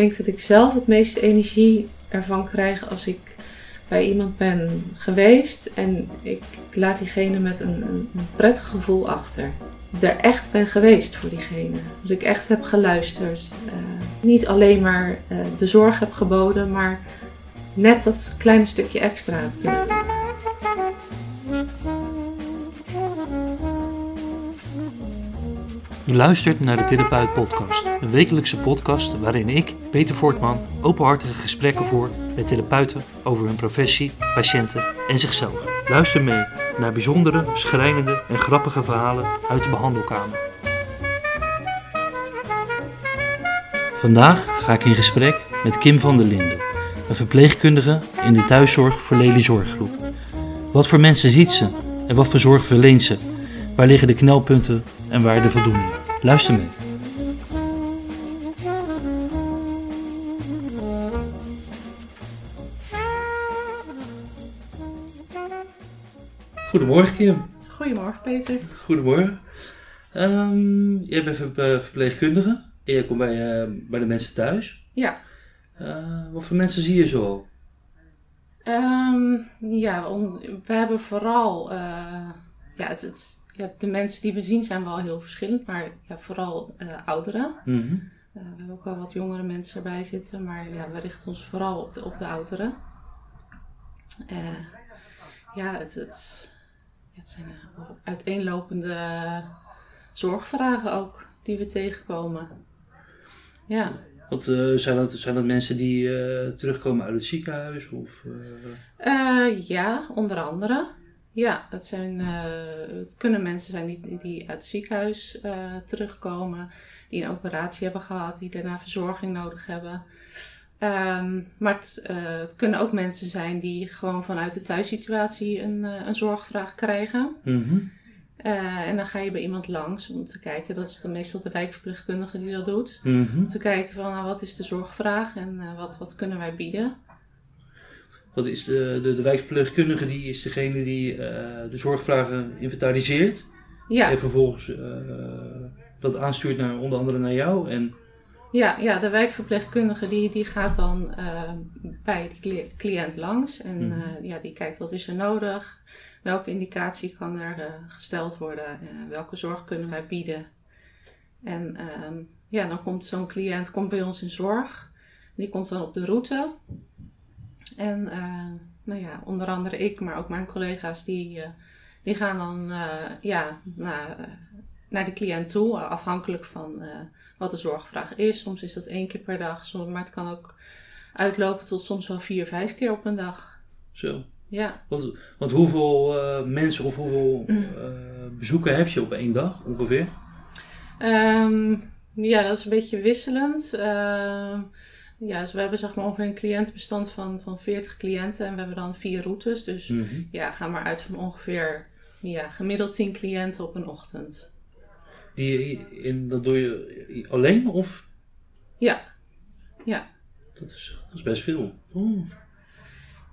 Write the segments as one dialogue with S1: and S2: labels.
S1: denk dat ik zelf het meeste energie ervan krijg als ik bij iemand ben geweest en ik laat diegene met een, een, prettig gevoel achter. Er echt ben geweest voor diegene. Dat ik echt heb geluisterd. Uh, niet alleen maar uh, de zorg heb geboden, maar net dat kleine stukje extra
S2: U luistert naar de Therapeut Podcast, een wekelijkse podcast waarin ik, Peter Voortman, openhartige gesprekken voer met therapeuten over hun professie, patiënten en zichzelf. Luister mee naar bijzondere, schrijnende en grappige verhalen uit de behandelkamer. Vandaag ga ik in gesprek met Kim van der Linden, een verpleegkundige in de thuiszorg voor Lely Zorggroep. Wat voor mensen ziet ze en wat voor zorg verleent ze? Waar liggen de knelpunten en waar de voldoening? Luister mee. Goedemorgen Kim.
S1: Goedemorgen Peter.
S2: Goedemorgen. Um, jij bent ver verpleegkundige en jij komt bij, uh, bij de mensen thuis.
S1: Ja.
S2: Uh, wat voor mensen zie je zo?
S1: Um, ja, we hebben vooral... Uh, ja, het, het, ja, de mensen die we zien zijn wel heel verschillend, maar ja, vooral ouderen.
S2: Mm -hmm.
S1: we hebben ook wel wat jongere mensen erbij zitten, maar ja, we richten ons vooral op de, op de ouderen. ja, het, het, het zijn uiteenlopende zorgvragen ook die we tegenkomen. Ja.
S2: Want uh, zijn, dat, zijn dat mensen die terugkomen uit het ziekenhuis? Of,
S1: ja, onder andere. Ja, dat zijn, het kunnen mensen zijn die, die uit het ziekenhuis terugkomen, die een operatie hebben gehad, die daarna verzorging nodig hebben. Um, maar het, het, kunnen ook mensen zijn die gewoon vanuit de thuissituatie een, een zorgvraag krijgen.
S2: Mm -hmm.
S1: Uh, en dan ga je bij iemand langs om te kijken, dat is dan meestal de wijkverpleegkundige die dat doet.
S2: Mm -hmm.
S1: Om te kijken van nou, wat is de zorgvraag en wat, wat kunnen wij bieden.
S2: Wat is de, de, de wijkverpleegkundige die is degene die uh, de zorgvragen inventariseert.
S1: Ja.
S2: En vervolgens dat aanstuurt naar onder andere naar jou. En...
S1: Ja, ja, de wijkverpleegkundige die, die gaat dan bij de cliënt langs. En mm -hmm. ja, die kijkt wat is er nodig welke indicatie kan er gesteld worden, welke zorg kunnen wij bieden. En uh, ja, dan komt zo'n cliënt komt bij ons in zorg. Die komt dan op de route. En eh, nou ja, onder andere ik, maar ook mijn collega's, die, die gaan dan ja, naar, naar de cliënt toe, afhankelijk van wat de zorgvraag is. Soms is dat één keer per dag, maar het kan ook uitlopen tot soms wel vier, vijf keer op een dag.
S2: Zo.
S1: Ja.
S2: Want, want hoeveel uh, mensen of hoeveel uh, bezoeken heb je op één dag ongeveer?
S1: Um, ja, dat is een beetje wisselend. Uh, ja, dus we hebben zeg maar ongeveer een cliëntenbestand van, van 40 cliënten en we hebben dan vier routes. Dus
S2: mm -hmm.
S1: ja, ga maar uit van ongeveer ja, gemiddeld 10 cliënten op een ochtend.
S2: Die, in, dat doe je alleen of?
S1: Ja. Ja.
S2: Dat is, dat is best veel. Oh.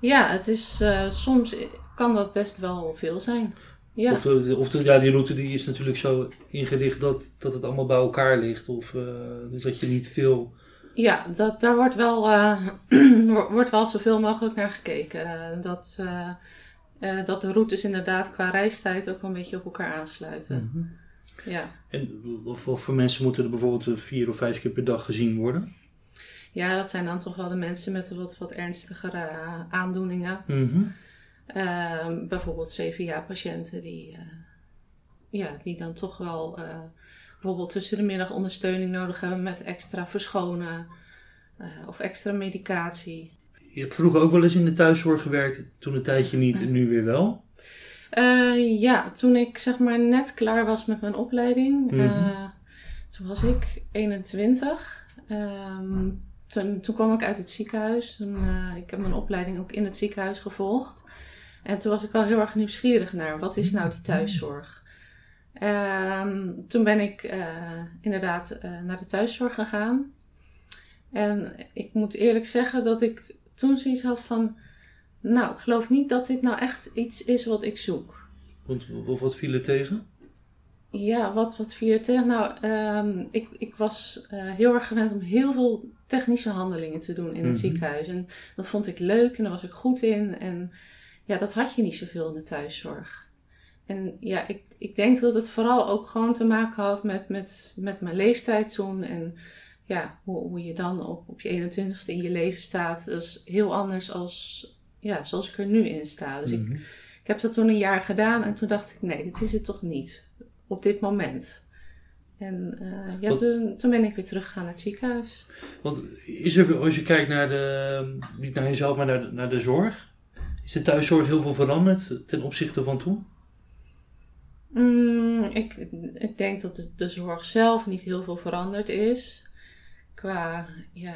S1: Ja, het is, uh, soms kan dat best wel veel zijn. Ja.
S2: Of, of de, ja, die route die is natuurlijk zo ingericht dat, dat het allemaal bij elkaar ligt. Of uh, dus dat je niet veel...
S1: Ja, dat, daar wordt wel, uh, wordt wel zoveel mogelijk naar gekeken. dat, dat de routes inderdaad qua reistijd ook een beetje op elkaar aansluiten.
S2: Mm -hmm.
S1: Ja.
S2: En of voor mensen moeten er bijvoorbeeld vier of vijf keer per dag gezien worden?
S1: Ja, dat zijn dan toch wel de mensen met wat, wat ernstigere aandoeningen.
S2: Mm -hmm.
S1: uh, bijvoorbeeld CVA-patiënten die, uh, ja, die dan toch wel eh, bijvoorbeeld tussen de middag ondersteuning nodig hebben met extra verschonen of extra medicatie.
S2: Je hebt vroeger ook wel eens in de thuiszorg gewerkt, toen een tijdje niet en nu weer wel?
S1: ja, toen ik zeg maar net klaar was met mijn opleiding,
S2: mm -hmm.
S1: toen was ik 21. Um, toen, toen kwam ik uit het ziekenhuis. Toen, uh, ik heb mijn opleiding ook in het ziekenhuis gevolgd. En toen was ik wel heel erg nieuwsgierig naar wat is nou die thuiszorg. Um, toen ben ik uh, inderdaad uh, naar de thuiszorg gegaan. En ik moet eerlijk zeggen dat ik toen zoiets had van... Nou, ik geloof niet dat dit nou echt iets is wat ik zoek.
S2: Want wat viel er tegen?
S1: Ja, wat, wat vierde tegen? Nou, ehm, ik, ik was eh, heel erg gewend om heel veel technische handelingen te doen in het
S2: Mhm.
S1: ziekenhuis. En dat vond ik leuk en daar was ik goed in. En ja, dat had je niet zoveel in de thuiszorg. En ja, ik, ik denk dat het vooral ook gewoon te maken had met, met, met mijn leeftijd toen. En ja, hoe, hoe je dan op, op je 21ste in je leven staat. Dat is heel anders als ja, zoals ik er nu in sta. Dus ik,
S2: Mhm.
S1: ik heb dat toen een jaar gedaan en toen dacht ik, nee, dit is het toch niet. Op dit moment. En eh, ja,
S2: Wat-
S1: toen, toen ben ik weer teruggegaan naar het ziekenhuis.
S2: Want is er, als je kijkt naar de, niet naar jezelf, maar naar de, naar de zorg, is de thuiszorg heel veel veranderd ten opzichte van toen?
S1: Mm, ik, ik denk dat de, de zorg zelf niet heel veel veranderd is. Qua ja,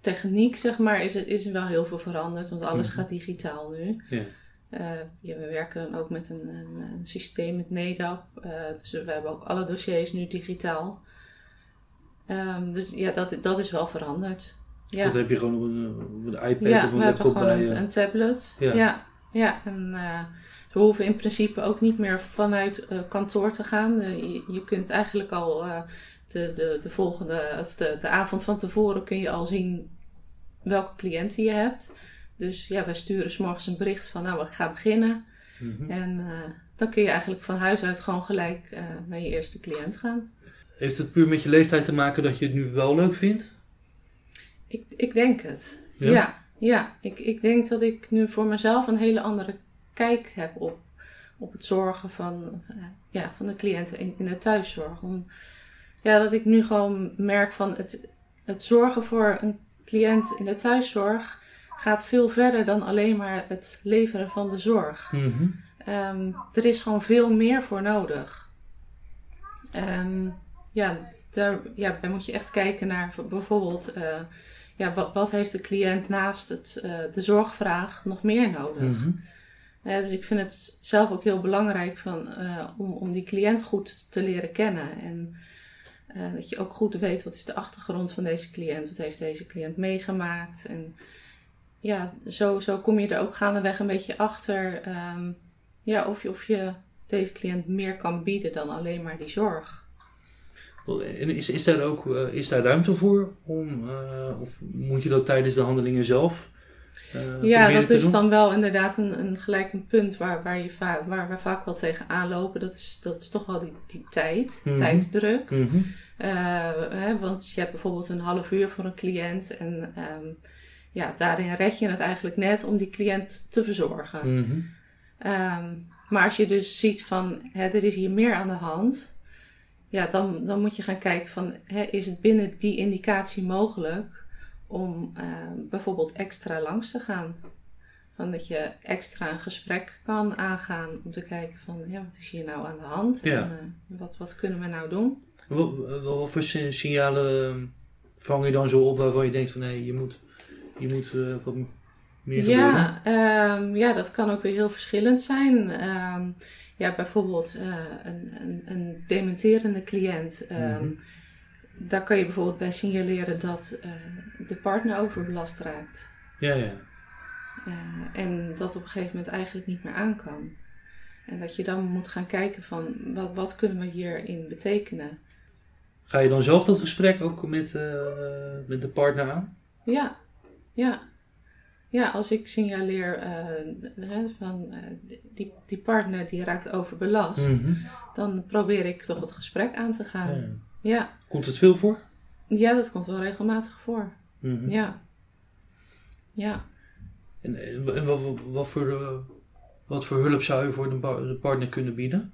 S1: techniek, zeg maar, is, het, is er wel heel veel veranderd. Want alles
S2: Mhm.
S1: gaat digitaal nu.
S2: Ja.
S1: Eh, ja, we werken dan ook met een, een, een systeem met NEDAP. eh, dus we hebben ook alle dossiers nu digitaal. Ehm, dus ja, dat, dat is wel veranderd. Ja.
S2: Dat heb je gewoon op een, op een iPad
S1: Ja,
S2: of een
S1: we hebben
S2: laptop
S1: gewoon
S2: bij
S1: een, tablet.
S2: Ja.
S1: Ja, ja. en eh, we hoeven in principe ook niet meer vanuit eh, kantoor te gaan. Eh, je, je kunt eigenlijk al eh, de, de, de volgende, of de, de avond van tevoren kun je al zien welke cliënten je hebt. Dus ja, wij sturen 's morgens een bericht van nou, ik ga beginnen.
S2: Mhm.
S1: En dan kun je eigenlijk van huis uit gewoon gelijk naar je eerste cliënt gaan.
S2: Heeft het puur met je leeftijd te maken dat je het nu wel leuk vindt?
S1: Ik, ik denk het.
S2: Ja?
S1: Ja, ja. Ik, ik denk dat ik nu voor mezelf een hele andere kijk heb op, op het zorgen van, eh, ja, van de cliënten in, in de thuiszorg. Om, ja, dat ik nu gewoon merk van het, het zorgen voor een cliënt in de thuiszorg gaat veel verder dan alleen maar het leveren van de zorg.
S2: Mhm.
S1: Ehm, er is gewoon veel meer voor nodig. Ehm, ja, daar, ja, daar moet je echt kijken naar bijvoorbeeld, eh, ja, wat, wat heeft de cliënt naast het, eh, de zorgvraag nog meer nodig?
S2: Mhm.
S1: Eh, dus ik vind het zelf ook heel belangrijk van, eh, om, om die cliënt goed te leren kennen. En eh, dat je ook goed weet wat is de achtergrond van deze cliënt, wat heeft deze cliënt meegemaakt. En ja, zo, zo kom je er ook gaandeweg een beetje achter ehm, ja, of, je, of je deze cliënt meer kan bieden dan alleen maar die zorg.
S2: Is, is, daar ook eh, is daar ruimte voor? Om, of moet je dat tijdens de handelingen zelf
S1: Ja,
S2: proberen
S1: dat is
S2: doen?
S1: dan wel inderdaad een, een gelijk een punt waar, waar, je waar we vaak wel tegenaan lopen. Dat is, dat is toch wel die, die tijd,
S2: Mhm.
S1: tijdsdruk.
S2: Mhm.
S1: Eh, hè, want je hebt bijvoorbeeld een half uur voor een cliënt. En ehm, ja, daarin red je het eigenlijk net om die cliënt te verzorgen.
S2: Mhm.
S1: Ehm, maar als je dus ziet van hè, er is hier meer aan de hand. Ja, dan, dan moet je gaan kijken van hè, is het binnen die indicatie mogelijk om ehm, bijvoorbeeld extra langs te gaan. Van dat je extra een gesprek kan aangaan om te kijken van ja, wat is hier nou aan de hand?
S2: Ja.
S1: En eh, wat, wat kunnen we nou doen?
S2: Wat, voor si- signalen eh, vang je dan zo op waarvan je denkt van hé, je moet, je moet eh, wat meer gebeuren?
S1: Ja, ehm, ja, dat kan ook weer heel verschillend zijn. Ehm, ja, bijvoorbeeld eh, een, een, een dementerende cliënt. ehm,
S2: Mhm.
S1: Daar kan je bijvoorbeeld bij signaleren dat eh, de partner overbelast raakt.
S2: Ja, ja.
S1: Eh, en dat op een gegeven moment eigenlijk niet meer aan kan. En dat je dan moet gaan kijken van wat, wat kunnen we hierin betekenen.
S2: Ga je dan zelf dat gesprek ook met, eh, met de partner aan?
S1: Ja, ja. Ja, als ik signaleer hè, van die, die partner die raakt overbelast,
S2: Mhm.
S1: dan probeer ik toch het gesprek aan te gaan.
S2: Ja.
S1: Ja,
S2: Komt het veel voor?
S1: ja dat komt wel regelmatig voor.
S2: Mhm.
S1: Ja. Ja.
S2: En, en, wat, wat, wat voor, eh, wat voor hulp zou je voor de, pa- de partner kunnen bieden?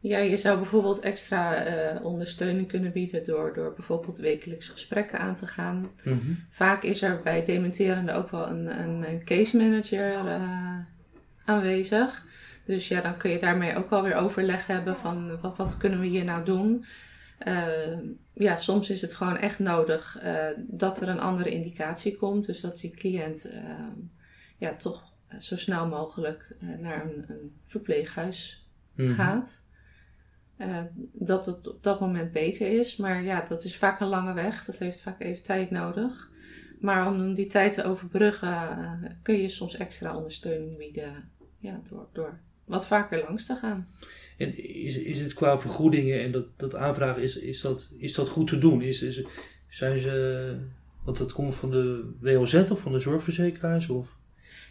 S1: Ja, je zou bijvoorbeeld extra eh, ondersteuning kunnen bieden door, door bijvoorbeeld wekelijks gesprekken aan te gaan.
S2: Mhm.
S1: Vaak is er bij dementerende ook wel een, een, een case manager eh, aanwezig. Dus ja, dan kun je daarmee ook wel weer overleg hebben van wat, wat kunnen we hier nou doen. Eh, ja, soms is het gewoon echt nodig eh, dat er een andere indicatie komt. Dus dat die cliënt eh, ja, toch zo snel mogelijk naar een, een verpleeghuis
S2: Mhm.
S1: gaat. Dat het op dat moment beter is. Maar ja, dat is vaak een lange weg. Dat heeft vaak even tijd nodig. Maar om die tijd te overbruggen, kun je soms extra ondersteuning bieden. Ja, door, door wat vaker langs te gaan.
S2: En is, is het qua vergoedingen en dat, dat aanvragen, is, is, dat, is dat goed te doen? Is, is, zijn ze, want dat komt van de WOZ of van de zorgverzekeraars? Of?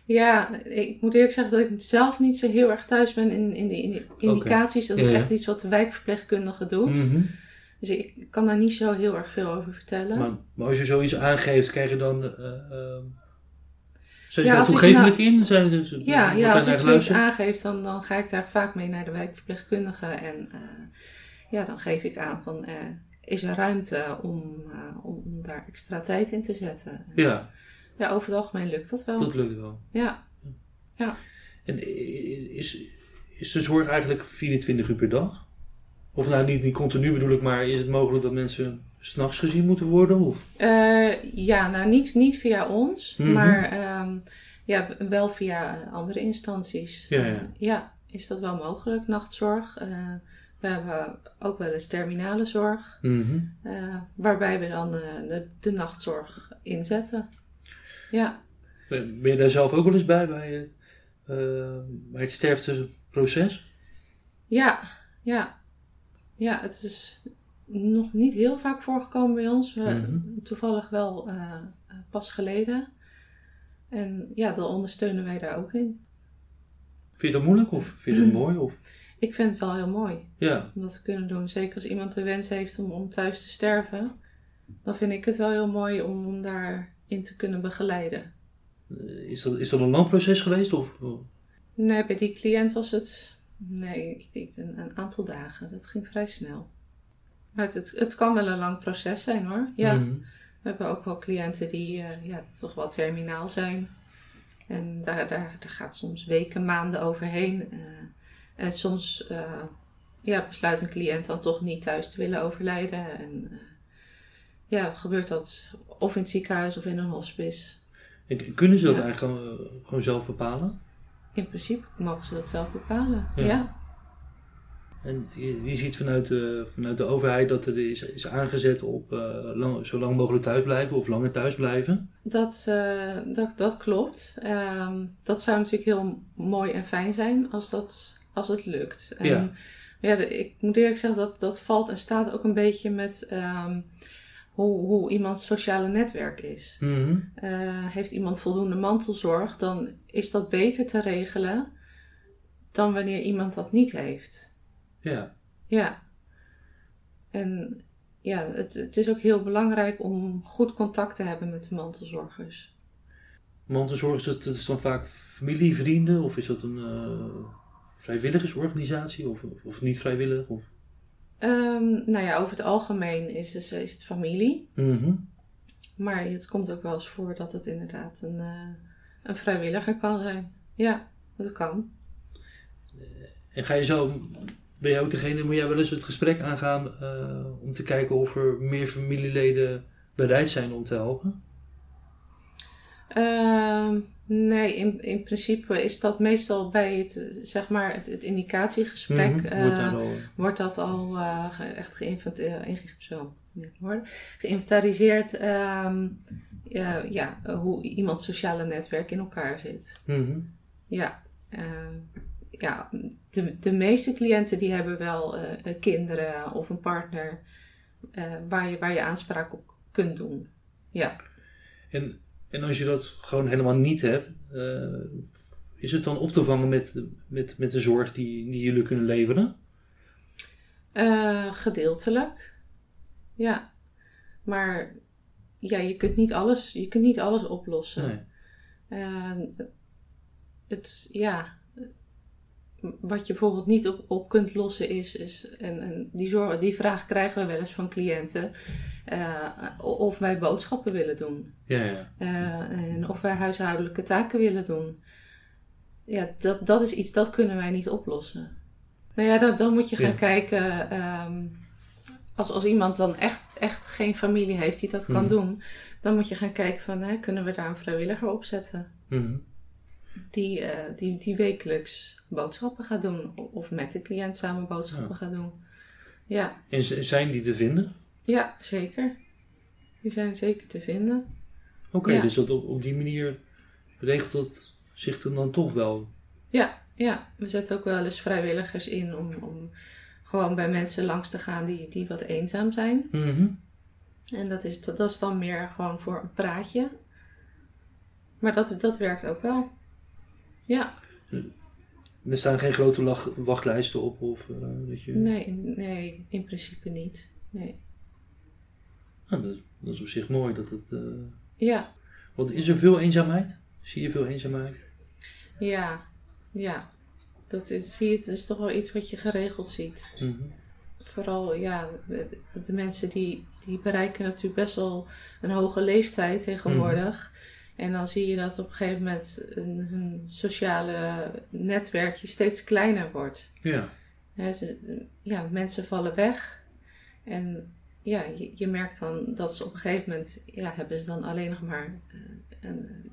S1: Ja, ik moet eerlijk zeggen dat ik zelf niet zo heel erg thuis ben in, in die indicaties. Dat is echt iets wat de wijkverpleegkundige doet. Mhm. Dus ik kan daar niet zo heel erg veel over vertellen.
S2: Maar, maar als je zoiets aangeeft, krijg je dan... Uh, uh, zijn ze daar toegevelijk in? Zijn
S1: dus, ja, ja als ik zoiets aangeef, dan, dan ga ik daar vaak mee naar de wijkverpleegkundige. En uh, ja, dan geef ik aan van, is er ruimte om, om, om, daar extra tijd in te zetten?
S2: Ja.
S1: Ja, over het algemeen lukt dat wel.
S2: Dat lukt wel.
S1: Ja. ja.
S2: En is, is de zorg eigenlijk 24 uur per dag? Of nou, niet, niet continu bedoel ik, maar is het mogelijk dat mensen s'nachts gezien moeten worden? Of?
S1: Uh, ja, nou niet, niet via ons, mhm. maar um, ja, wel via andere instanties.
S2: Ja, ja. Uh,
S1: ja, is dat wel mogelijk, nachtzorg. Uh, we hebben ook wel eens terminale zorg, mm waarbij we dan de, de, nachtzorg inzetten. Ja.
S2: Ben, je daar zelf ook wel eens bij, bij, het, bij het sterfteproces?
S1: Ja, ja. Ja, het is nog niet heel vaak voorgekomen bij ons. Mhm. Toevallig wel uh, pas geleden. En ja, dan ondersteunen wij daar ook in.
S2: Vind je dat moeilijk of vind je dat mooi? Of?
S1: Ik vind het wel heel mooi
S2: ja.
S1: om dat te kunnen doen. Zeker als iemand de wens heeft om, om thuis te sterven. Dan vind ik het wel heel mooi om, om daarin te kunnen begeleiden.
S2: Eh, is dat, is dat een lang proces geweest? Of?
S1: Nee, bij die cliënt was het Nee, ik denk een, een, aantal dagen. Dat ging vrij snel. Maar het, het, het kan wel een lang proces zijn hoor. Ja. Mhm. We hebben ook wel cliënten die uh, ja, toch wel terminaal zijn. En daar, daar, daar gaat soms weken, maanden overheen. Uh, en soms uh, ja, besluit een cliënt dan toch niet thuis te willen overlijden. En ja, gebeurt dat of in het ziekenhuis of in een hospice.
S2: En kunnen ze dat eigenlijk gewoon, gewoon zelf bepalen?
S1: in principe mogen ze dat zelf bepalen. Ja.
S2: En je, je, ziet vanuit de, vanuit de overheid dat er is, is aangezet op uh, lang, zo lang mogelijk thuis blijven of langer thuis blijven.
S1: Dat, uh, dat, dat klopt. Um, dat zou natuurlijk heel mooi en fijn zijn als, dat, als het lukt. En, ja. ja ik moet eerlijk zeggen dat dat valt en staat ook een beetje met um, hoe, hoe iemands sociale netwerk is.
S2: Mhm.
S1: Eh, heeft iemand voldoende mantelzorg, dan is dat beter te regelen dan wanneer iemand dat niet heeft.
S2: Ja.
S1: Ja. En ja, het, het is ook heel belangrijk om goed contact te hebben met de mantelzorgers.
S2: Mantelzorgers, dat, is dan vaak familie, vrienden of is dat een uh, vrijwilligersorganisatie of, of, of, niet vrijwillig? Of?
S1: Um, nou ja, over het algemeen is, is, is het familie.
S2: Mhm.
S1: Maar het komt ook wel eens voor dat het inderdaad een, uh, een vrijwilliger kan zijn. Ja, dat kan.
S2: En ga je zo, ben je ook degene, moet jij wel eens het gesprek aangaan uh, om te kijken of er meer familieleden bereid zijn om te helpen?
S1: Uh, Nee, in, in principe is dat meestal bij het, zeg maar, het, het indicatiegesprek. Mm -hmm. wordt, uh, wordt, dat al uh, echt geïnventariseerd. Um, uh, ja, hoe iemands sociale netwerk in elkaar zit.
S2: Mm -hmm.
S1: Ja, ja de, de meeste cliënten die hebben wel kinderen of een partner waar, je, waar je aanspraak op kunt doen. Ja.
S2: En en als je dat gewoon helemaal niet hebt, uh, is het dan op te vangen met, met, met de zorg die, die jullie kunnen leveren?
S1: Gedeeltelijk. Ja. Maar ja, je kunt niet alles, je kunt niet alles oplossen.
S2: Nee.
S1: Het, ja, wat je bijvoorbeeld niet op, op kunt lossen is, is en, en die, zorg, die vraag krijgen we wel eens van cliënten, uh, of wij boodschappen willen doen.
S2: Ja, ja.
S1: Uh, en of wij huishoudelijke taken willen doen. Ja, dat, dat is iets dat kunnen wij niet oplossen. Nou ja, dat, dan moet je gaan kijken, um, als, als iemand dan echt, echt geen familie heeft die dat kan mhm. doen, dan moet je gaan kijken van, hè, kunnen we daar een vrijwilliger op zetten?
S2: Mm
S1: die, uh, die, die wekelijks boodschappen gaat doen. Of met de cliënt samen boodschappen gaat doen. Ja.
S2: En zijn die te vinden?
S1: Ja, zeker. Die zijn zeker te vinden.
S2: Oké, dus dat op, op die manier regelt dat zich dan, dan toch wel?
S1: Ja, ja, we zetten ook wel eens vrijwilligers in om, om gewoon bij mensen langs te gaan die, die wat eenzaam zijn.
S2: Mhm.
S1: En dat is, dat, dat is dan meer gewoon voor een praatje. Maar dat, dat werkt ook wel. Ja,
S2: Er staan geen grote wachtlijsten op of eh, dat je...
S1: nee, nee, in principe niet. Nee.
S2: Nou, dat, dat is op zich mooi dat het... eh,
S1: Ja,
S2: Want is er veel eenzaamheid? Zie je veel eenzaamheid?
S1: ja, ja. Dat is, zie je, het is toch wel iets wat je geregeld ziet.
S2: Mhm.
S1: Vooral, ja, de, de mensen die, die bereiken natuurlijk best wel een hoge leeftijd tegenwoordig. En dan zie je dat op een gegeven moment een, hun sociale netwerkje steeds kleiner wordt.
S2: Ja.
S1: Ze- ja, mensen vallen weg. En ja, je, je merkt dan dat ze op een gegeven moment, ja, hebben ze dan alleen nog maar eh,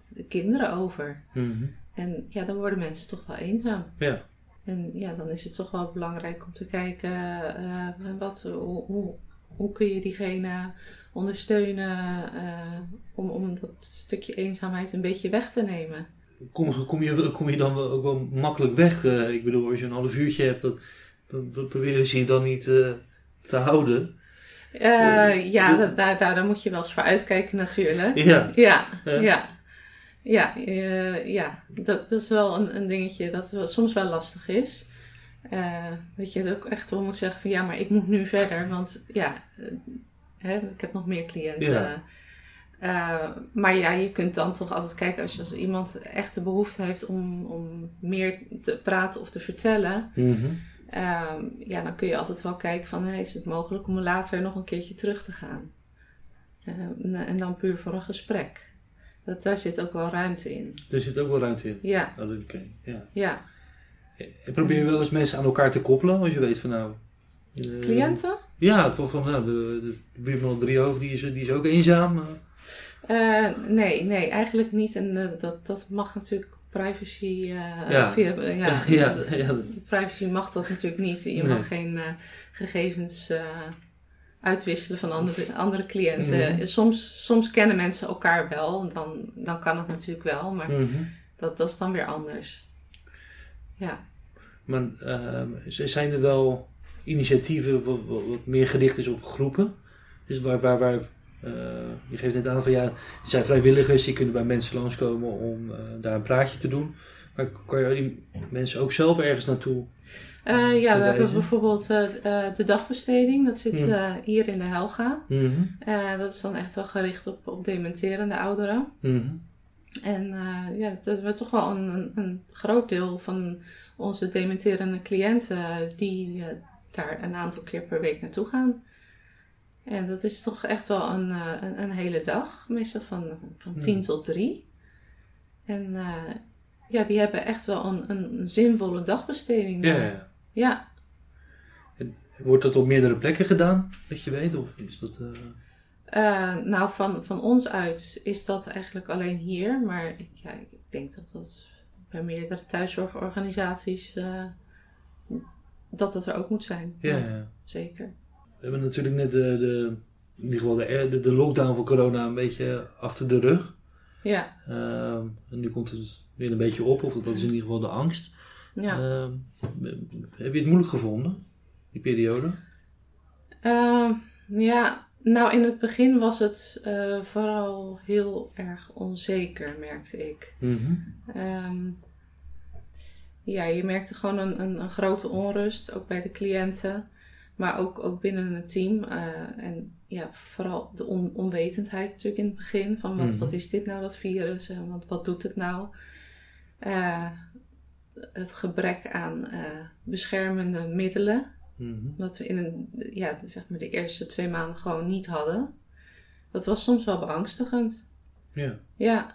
S1: de kinderen over.
S2: Mhm.
S1: En ja, dan worden mensen toch wel eenzaam.
S2: Ja.
S1: En ja, dan is het toch wel belangrijk om te kijken, eh, wat, hoe, hoe, hoe kun je diegene ondersteunen eh, om, om dat stukje eenzaamheid een beetje weg te nemen.
S2: Kom, kom, je, kom je dan wel, ook wel makkelijk weg? eh, ik bedoel, als je een half uurtje hebt, dat, dan, proberen ze je dan niet eh, te houden.
S1: Ja, daar, daar, daar moet je wel eens voor uitkijken natuurlijk.
S2: Ja.
S1: Ja,
S2: Ja.
S1: ja. Ja, ja. Dat, is wel een, een dingetje dat wel- soms wel lastig is. Dat je het ook echt wel moet zeggen van ja, maar ik moet nu verder, want ja, hè, ik heb nog meer cliënten.
S2: Ja.
S1: Eh, maar ja, je kunt dan toch altijd kijken als, als iemand echt de behoefte heeft om, om meer te praten of te vertellen.
S2: Mhm.
S1: Ehm, ja, dan kun je altijd wel kijken van, is het mogelijk om later nog een keertje terug te gaan? Ehm, en dan puur voor een gesprek. Dat, daar zit ook wel ruimte in.
S2: Er zit ook wel ruimte in.
S1: Ja,
S2: Oh, Oké, ja.
S1: ja.
S2: En probeer je wel eens mensen aan elkaar te koppelen, als je weet van nou... eh,
S1: Cliënten?
S2: Ja, van, van nou, de, de, buurman op Driehoog, die is, die is ook eenzaam. eh.
S1: Eh, nee, nee, eigenlijk niet. En eh, dat, dat mag natuurlijk privacy...
S2: Ja.
S1: via- ja, privacy mag dat natuurlijk niet. Je
S2: Nee.
S1: mag geen gegevens uitwisselen van andere, andere cliënten.
S2: Mhm.
S1: Soms, soms kennen mensen elkaar wel. Dan, dan kan het natuurlijk wel. Maar
S2: Mhm.
S1: Dat, dat is dan weer anders. Ja.
S2: Maar ehm, zijn er wel initiatieven wat, meer gericht is op groepen? Dus waar, waar, waar eh, je geeft net aan van ja, er zijn vrijwilligers die kunnen bij mensen langskomen om eh, daar een praatje te doen. Maar kan je die mensen ook zelf ergens naartoe?
S1: Eh, ja, we hebben bijvoorbeeld de dagbesteding. Dat zit
S2: Hmm.
S1: hier in de Helga.
S2: Mhm.
S1: Dat is dan echt wel gericht op, op dementerende ouderen.
S2: Mhm.
S1: En ja, dat we toch wel een, een, groot deel van onze dementerende cliënten die daar een aantal keer per week naartoe gaan. En dat is toch echt wel een, eh, een, een hele dag, meestal van, van 10
S2: Hmm.
S1: tot 3. En eh, ja, die hebben echt wel een, een, zinvolle dagbesteding.
S2: Ja, ja.
S1: ja.
S2: Wordt dat op meerdere plekken gedaan, dat je weet? Of is dat... eh,
S1: nou, van, van ons uit is dat eigenlijk alleen hier. Maar ik- ja, ik denk dat dat bij meerdere thuiszorgorganisaties eh, dat dat er ook moet zijn.
S2: ja, ja.
S1: Zeker.
S2: We hebben natuurlijk net de, de, in ieder geval de, de, lockdown van corona een beetje achter de rug.
S1: Ja,
S2: Ehm, en nu komt het weer een beetje op, of dat is in ieder geval de angst.
S1: ja.
S2: Ehm, heb je het moeilijk gevonden, die periode?
S1: Ehm, ja, nou in het begin was het eh, vooral heel erg onzeker, merkte ik. Ehm, ja, je merkte gewoon een, een, een grote onrust, ook bij de cliënten, maar ook, ook binnen het team. Eh, en ja, vooral de on- onwetendheid natuurlijk in het begin, van wat,
S2: Mhm.
S1: wat is dit nou, dat virus, en wat, wat doet het nou? Eh, het gebrek aan eh, beschermende middelen,
S2: Mhm.
S1: wat we in een, ja, zeg maar de eerste twee maanden gewoon niet hadden. Dat was soms wel beangstigend.
S2: Ja.
S1: Ja,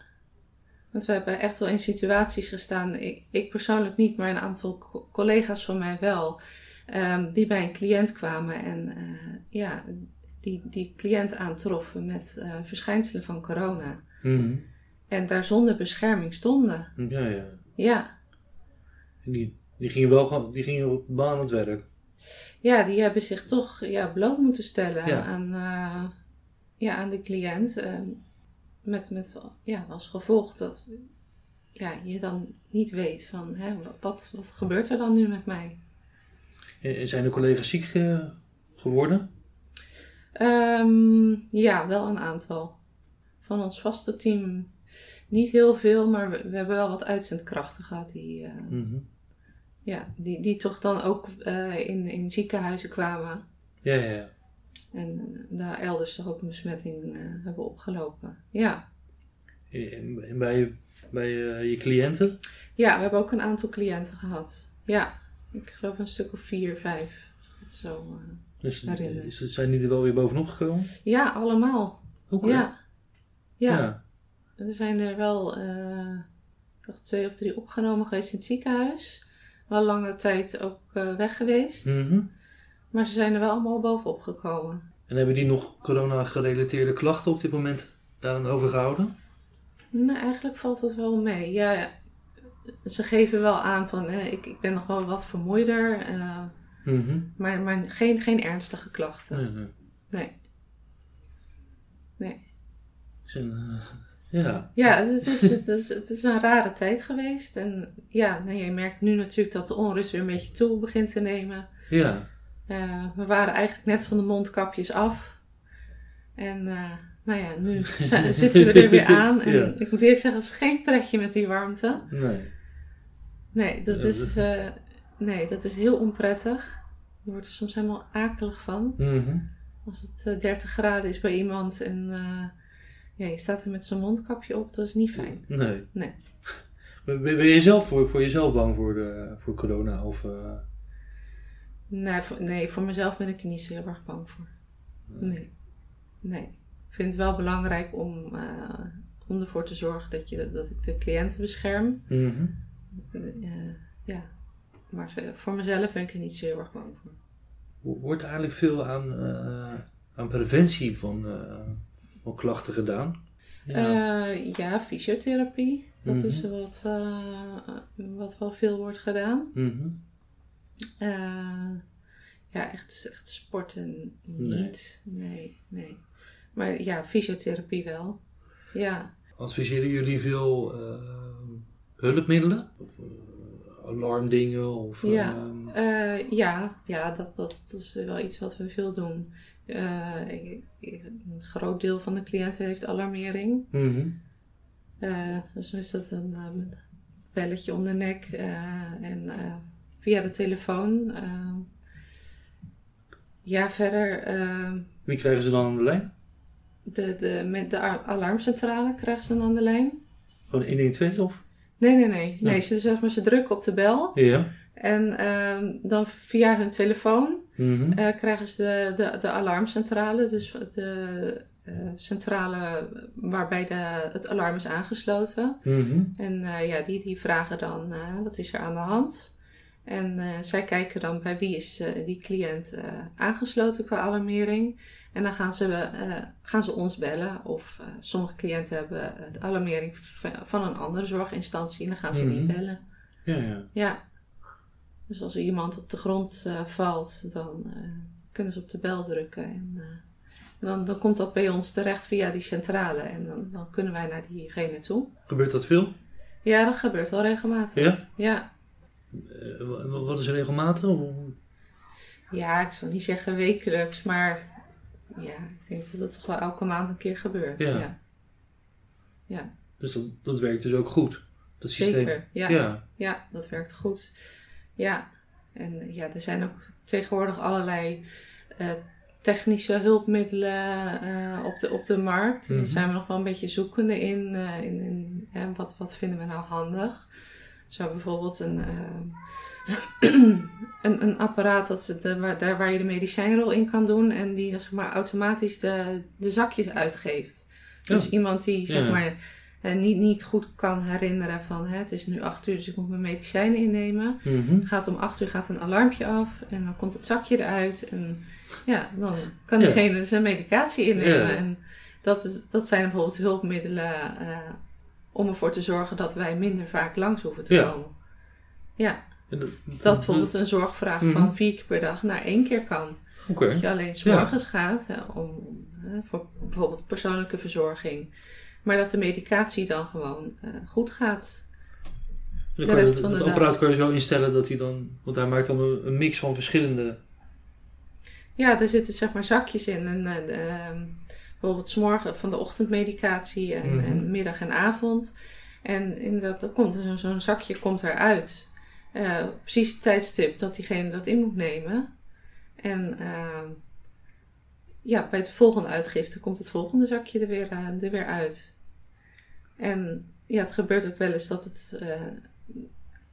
S1: want we hebben echt wel in situaties gestaan, ik, ik persoonlijk niet, maar een aantal co- collega's van mij wel, ehm, die bij een cliënt kwamen en eh, ja, die, die cliënt aantroffen met eh, verschijnselen van corona.
S2: Mhm.
S1: En daar zonder bescherming stonden.
S2: Ja, ja.
S1: Ja,
S2: die, die gingen wel gewoon- die gingen op baan aan het werk.
S1: ja die hebben zich toch ja, bloot moeten stellen
S2: Ja.
S1: aan, eh, ja, aan de cliënt. ehm, met met ja, als gevolg dat ja, je dan niet weet van hè, wat, wat gebeurt er dan nu met mij?
S2: En Zijn de collega's ziek eh, geworden?
S1: Ehm, ja, wel een aantal. Van ons vaste team niet heel veel, maar we, we hebben wel wat uitzendkrachten gehad die, eh,
S2: Mhm.
S1: ja, die, die toch dan ook eh, in, in ziekenhuizen kwamen.
S2: Ja, ja, ja.
S1: En daar elders toch ook een besmetting eh, hebben opgelopen. Ja.
S2: En bij, bij eh, je cliënten?
S1: ja, we hebben ook een aantal cliënten gehad. Ja, ik geloof een stuk of vier, vijf. het Zo, eh.
S2: Dus, is, zijn die er wel weer bovenop gekomen?
S1: Ja, allemaal.
S2: Oké.
S1: Ja. ja.
S2: ja.
S1: Er zijn er wel eh, toch twee of drie opgenomen geweest in het ziekenhuis. Wel lange tijd ook eh, weg geweest.
S2: Mhm.
S1: Maar ze zijn er wel allemaal bovenop gekomen.
S2: En hebben die nog corona-gerelateerde klachten op dit moment daaraan overgehouden?
S1: Nou, eigenlijk valt dat wel mee. Ja, ze geven wel aan van hè, ik, ik ben nog wel wat vermoeider.
S2: Mhm.
S1: maar maar geen, geen ernstige klachten.
S2: Nee, nee.
S1: Nee. Nee.
S2: Zijn, eh, ja.
S1: Ja, het is, het, is, het is een rare tijd geweest. En ja, nou, je merkt nu natuurlijk dat de onrust weer een beetje toe begint te nemen.
S2: Ja.
S1: Eh, we waren eigenlijk net van de mondkapjes af. En eh, nou ja, nu zitten we er weer aan. En
S2: Ja.
S1: ik moet eerlijk zeggen, het is geen pretje met die warmte.
S2: Nee.
S1: Nee, dat
S2: Ja,
S1: is, eh, nee, dat is heel onprettig. Je wordt er soms helemaal akelig van.
S2: Mhm.
S1: Als het eh, 30 graden is bij iemand en ja, je staat er met zo'n mondkapje op, dat is niet fijn.
S2: Nee.
S1: Nee.
S2: Ben, ben je zelf voor, voor jezelf bang voor, de, voor corona? Of,
S1: Nee voor, nee, voor mezelf ben ik er niet zo heel erg bang voor. Nee. Nee. Ik vind het wel belangrijk om, eh, om ervoor te zorgen dat, je, dat ik de cliënten bescherm.
S2: mhm.
S1: Eh, ja. Maar voor mezelf ben ik er niet zo heel erg bang voor.
S2: Wordt eigenlijk veel aan, eh, aan preventie van, van klachten gedaan?
S1: Ja, ja fysiotherapie. Dat
S2: Mhm.
S1: is wat, eh, wat wel veel wordt gedaan.
S2: Mhm.
S1: Eh, ja, echt, echt sporten niet. Nee, nee. Maar ja, fysiotherapie wel. Ja.
S2: Adviseren jullie veel eh, hulpmiddelen? Of eh, alarmdingen? Of,
S1: Ja.
S2: ehm,
S1: Eh, ja, ja dat, dat, dat is wel iets wat we veel doen. Ik- ik- een groot deel van de cliënten heeft alarmering.
S2: mhm.
S1: Eh, dus dan is dat een belletje om de nek en via de telefoon. eh. ja, verder eh,
S2: Wie krijgen ze dan aan de lijn?
S1: de, de, met de alarmcentrale krijgen ze dan aan de lijn.
S2: Gewoon 112 of?
S1: Nee, nee, nee. nee
S2: Ja.
S1: ze, zeg maar, ze drukken op de bel
S2: Ja.
S1: en ehm, dan via hun telefoon
S2: Mhm.
S1: eh, krijgen ze de, de, de alarmcentrale. Dus de centrale waarbij de, het alarm is aangesloten.
S2: Mhm.
S1: En ja, die, die vragen dan wat is er aan de hand. En eh, zij kijken dan bij wie is eh, die cliënt eh, aangesloten qua alarmering. En dan gaan ze, gaan ze ons bellen. Of sommige cliënten hebben de alarmering van een andere zorginstantie. En dan gaan ze die
S2: Mhm.
S1: bellen.
S2: Ja, ja.
S1: Ja. Dus als er iemand op de grond valt, dan kunnen ze op de bel drukken. En dan, dan komt dat bij ons terecht via die centrale. En dan, dan kunnen wij naar diegene toe.
S2: Gebeurt dat veel?
S1: Ja, dat gebeurt wel regelmatig.
S2: Ja?
S1: Ja.
S2: Eh, wa- wat is regelmatig?
S1: Ja, ik zou niet zeggen wekelijks, maar ja, ik denk dat het toch wel elke maand een keer gebeurt.
S2: Ja.
S1: Ja, ja.
S2: Dus dat, dat werkt dus ook goed. Dat systeem.
S1: zeker. Ja. Ja.
S2: Ja.
S1: dat werkt goed. Ja, en ja, er zijn ook tegenwoordig allerlei eh, technische hulpmiddelen eh, op, de, op de markt.
S2: Mhm.
S1: Daar zijn we nog wel een beetje zoekende in. in, in wat, wat vinden we nou handig? Zo bijvoorbeeld een, eh, een, een apparaat dat ze de, waar, daar waar je de medicijnrol in kan doen en die zeg maar, automatisch de, de zakjes uitgeeft. Dus
S2: Ja.
S1: iemand die zeg
S2: Ja.
S1: maar, eh, niet, niet goed kan herinneren van hè, het is nu acht uur, dus ik moet mijn medicijnen innemen.
S2: Mhm.
S1: Gaat om acht uur gaat een alarmpje af en dan komt het zakje eruit. En ja, dan kan
S2: Ja.
S1: diegene zijn medicatie innemen. En dat, is, dat zijn bijvoorbeeld hulpmiddelen eh, om ervoor te zorgen dat wij minder vaak langs hoeven te
S2: Ja.
S1: komen. Ja,
S2: En dat,
S1: dat bijvoorbeeld een zorgvraag
S2: Mhm.
S1: van vier keer per dag naar één keer kan.
S2: Oké.
S1: Dat je alleen s'morgens gaat hè, om, hè, voor bijvoorbeeld persoonlijke verzorging. Maar dat de medicatie dan gewoon eh, goed gaat.
S2: Dan
S1: de rest van de
S2: het
S1: dag.
S2: apparaat kan je zo instellen dat hij dan... Want hij maakt dan een, een mix van verschillende...
S1: Ja, er zitten zeg maar zakjes in. En, eh, ehm, bijvoorbeeld morgen van de ochtendmedicatie en,
S2: Mhm.
S1: en middag en avond. En in dat, dat komt er zo'n zakje komt eruit. Eh, precies het tijdstip dat diegene dat in moet nemen. En ehm, ja, bij de volgende uitgifte komt het volgende zakje er weer, eh, er weer uit. En ja, het gebeurt ook wel eens dat het, eh,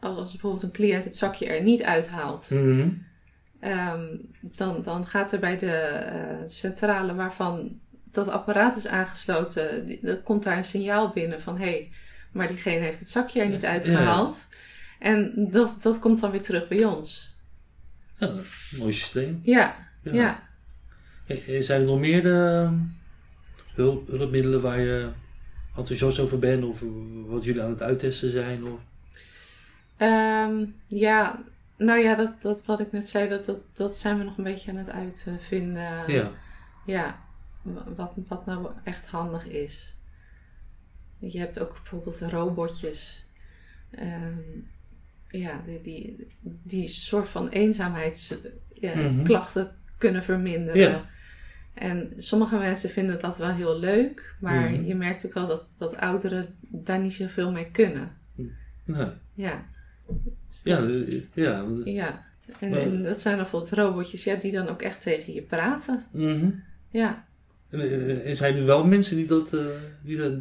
S1: als, als bijvoorbeeld een cliënt het zakje er niet uithaalt,
S2: Mhm.
S1: Ehm, dan, dan gaat er bij de centrale waarvan dat apparaat is aangesloten, dan komt daar een signaal binnen van hé, hey, maar diegene heeft het zakje er niet
S2: Ja.
S1: uitgehaald. En dat, dat komt dan weer terug bij ons.
S2: Ja, mooi systeem.
S1: Ja, ja.
S2: Eh, Zijn er nog meer eh, hulp, hulpmiddelen waar je enthousiast over bent? Of wat jullie aan het uittesten zijn? Of...
S1: Ehm, ja, nou ja, dat, dat wat ik net zei, dat, dat, dat zijn we nog een beetje aan het uitvinden.
S2: Ja.
S1: Ja, wat, wat nou echt handig is. Je hebt ook bijvoorbeeld robotjes. Ehm, ja, die, die, die soort van eenzaamheidsklachten
S2: Mhm.
S1: kunnen verminderen.
S2: Ja.
S1: En sommige mensen vinden dat wel heel leuk, maar
S2: Mhm.
S1: je merkt ook wel dat, dat ouderen daar niet zoveel mee kunnen.
S2: Nou,
S1: Ja. Dus
S2: ja,
S1: dat-
S2: eh, ja.
S1: ja. En,
S2: Maar-
S1: en dat zijn bijvoorbeeld robotjes ja, die dan ook echt tegen je praten.
S2: Mhm.
S1: Ja.
S2: En, eh, en zijn er wel mensen die dat, eh, die dat,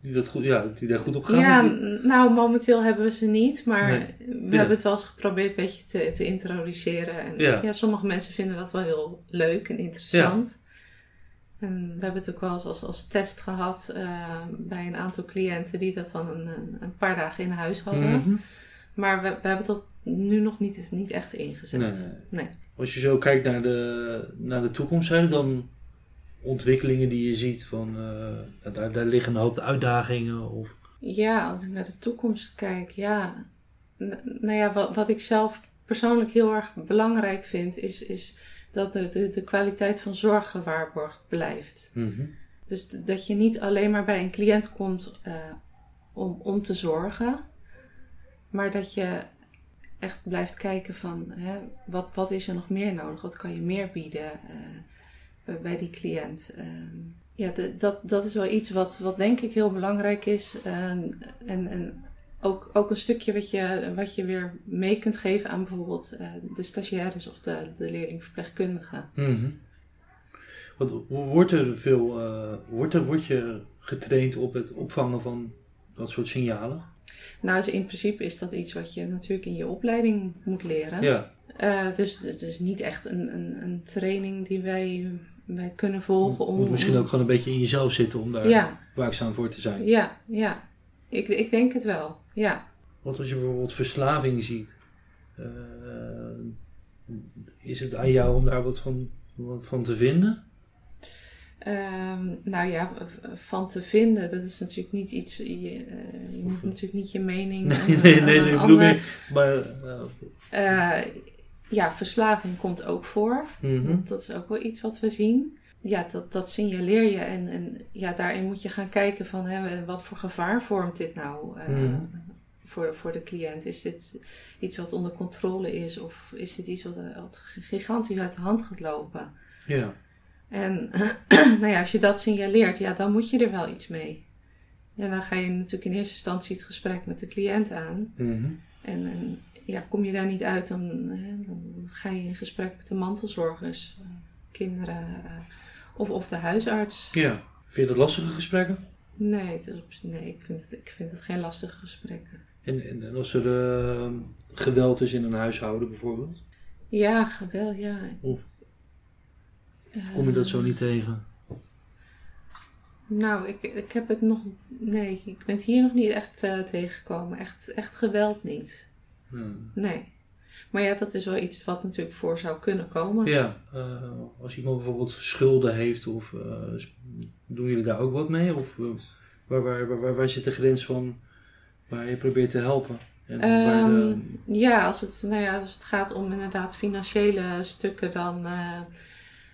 S2: die dat goed, ja, die daar goed op gaan?
S1: Ja,
S2: Die-
S1: nou momenteel hebben we ze niet, maar
S2: Nee.
S1: we
S2: Ja.
S1: hebben het wel eens geprobeerd een beetje te, te introduceren. En
S2: Ja.
S1: ja. sommige mensen vinden dat wel heel leuk en interessant. En we hebben het ook wel eens als, als test gehad eh, bij een aantal cliënten die dat dan een, een, paar dagen in huis hadden.
S2: Mhm.
S1: Maar we, we hebben dat nu nog niet, niet echt ingezet.
S2: Nee.
S1: Nee.
S2: Als je zo kijkt naar de, naar de toekomst, zijn er dan ontwikkelingen die je ziet van eh, daar, daar liggen een hoop uitdagingen? Of...
S1: Ja, als ik naar de toekomst kijk, ja. N- nou ja, wat, wat ik zelf persoonlijk heel erg belangrijk vind, is, is dat de, de, de kwaliteit van zorg gewaarborgd blijft.
S2: Mhm.
S1: Dus dat je niet alleen maar bij een cliënt komt eh, om, om te zorgen, maar dat je echt blijft kijken van hè, wat, wat is er nog meer nodig, wat kan je meer bieden eh, bij, die cliënt. Ehm, ja, dat, dat is wel iets wat, wat denk ik heel belangrijk is. En, en, en ook, ook een stukje wat je, wat je weer mee kunt geven aan bijvoorbeeld eh, de stagiaires of de, de leerlingverpleegkundigen.
S2: Mhm. Want wordt er veel, eh, wordt, er, wordt je getraind op het opvangen van dat soort signalen?
S1: Nou, dus in principe is dat iets wat je natuurlijk in je opleiding moet leren.
S2: Ja.
S1: Eh, dus het is niet echt een, een, een training die wij, wij kunnen volgen. Om,
S2: Moet misschien ook gewoon een beetje in jezelf zitten om daar
S1: Ja,
S2: waakzaam voor te zijn.
S1: ja, ja. Ik, ik denk het wel, ja.
S2: Want als je bijvoorbeeld verslaving ziet, eh, is het aan jou om daar wat van, wat van te vinden?
S1: Ehm, nou ja, van te vinden, dat is natuurlijk niet iets. Je, eh, je moet natuurlijk niet je mening.
S2: Nee,
S1: aan-
S2: nee, nee, ik bedoel maar... eh,
S1: Eh, ja, verslaving komt ook voor.
S2: mhm.
S1: Dat, dat is ook wel iets wat we zien. Ja, dat, dat signaleer je. En, en ja, daarin moet je gaan kijken van hè, wat voor gevaar vormt dit nou eh,
S2: Mhm.
S1: voor, voor de cliënt. Is dit iets wat onder controle is? Of is dit iets wat, eh, wat gigantisch uit de hand gaat lopen?
S2: Ja.
S1: En nou ja, als je dat signaleert, ja, dan moet je er wel iets mee. Ja, dan ga je natuurlijk in eerste instantie het gesprek met de cliënt aan.
S2: Mhm.
S1: En, en ja, kom je daar niet uit, dan, hè, dan ga je in gesprek met de mantelzorgers, eh, kinderen eh, of, of de huisarts.
S2: ja. Vind je dat lastige gesprekken?
S1: Nee, het is op- nee ik, vind het, ik vind het geen lastige gesprekken.
S2: En, en, en als er eh, geweld is in een huishouden bijvoorbeeld?
S1: Ja, geweld, ja.
S2: Of
S1: Eh,
S2: kom je dat zo niet tegen?
S1: Nou, ik, ik heb het nog. Nee, ik ben het hier nog niet echt eh, tegengekomen. Echt, echt geweld niet.
S2: Ja.
S1: Nee. Maar ja, dat is wel iets wat natuurlijk voor zou kunnen komen.
S2: Ja, eh, als iemand bijvoorbeeld schulden heeft, of eh, doen jullie daar ook wat mee? Of eh, waar, waar, waar, waar, waar zit de grens van waar je probeert te helpen? En de-
S1: Ehm, ja, als het, nou ja, als het gaat om inderdaad financiële stukken, dan,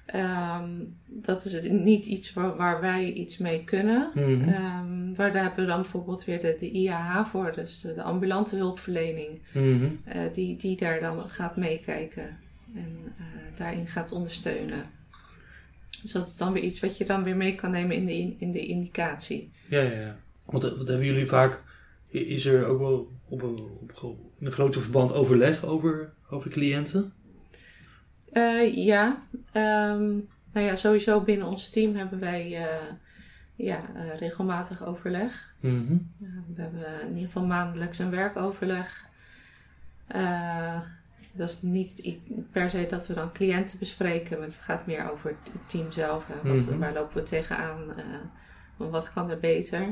S1: eh, Ehm, dat is het, niet iets waar, waar wij iets mee kunnen. Ehm, waar daar hebben we dan bijvoorbeeld weer de, de IAH voor, dus de, de ambulante hulpverlening,
S2: Mhm.
S1: eh, die, die daar dan gaat meekijken en eh, daarin gaat ondersteunen. Dus dat is dan weer iets wat je dan weer mee kan nemen in de, in, in de indicatie.
S2: Ja, ja, ja. Want eh, wat hebben jullie vaak, is er ook wel op een, op in een groter verband overleg over, over cliënten?
S1: Eh, ja, ehm, nou ja, sowieso binnen ons team hebben wij eh, ja, eh, regelmatig overleg.
S2: Mhm.
S1: We hebben in ieder geval maandelijks een werkoverleg. Dat is niet per se dat we dan cliënten bespreken, maar het gaat meer over het team zelf. Hè. Wat,
S2: Mhm.
S1: Waar lopen we tegenaan? Wat kan er beter?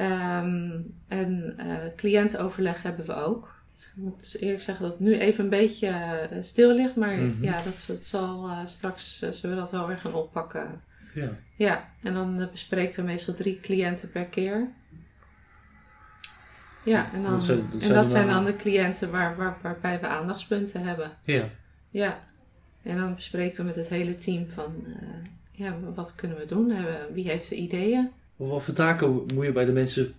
S1: Um, en cliëntenoverleg hebben we ook. Ik moet eerlijk zeggen dat het nu even een beetje uh, stil ligt, maar
S2: Mhm.
S1: ja, dat, dat zal uh, straks, uh, zullen we dat wel weer gaan oppakken.
S2: Ja.
S1: Ja, en dan bespreken we meestal drie cliënten per keer. Ja, en, dan,
S2: Dat zijn- dat
S1: en dat
S2: dan
S1: zijn dan de cliënten waar, waar, waarbij we aandachtspunten hebben.
S2: Ja.
S1: Ja, en dan bespreken we met het hele team van, uh, ja, wat kunnen we doen? Wie heeft de ideeën?
S2: Wat voor taken moet je bij de mensen...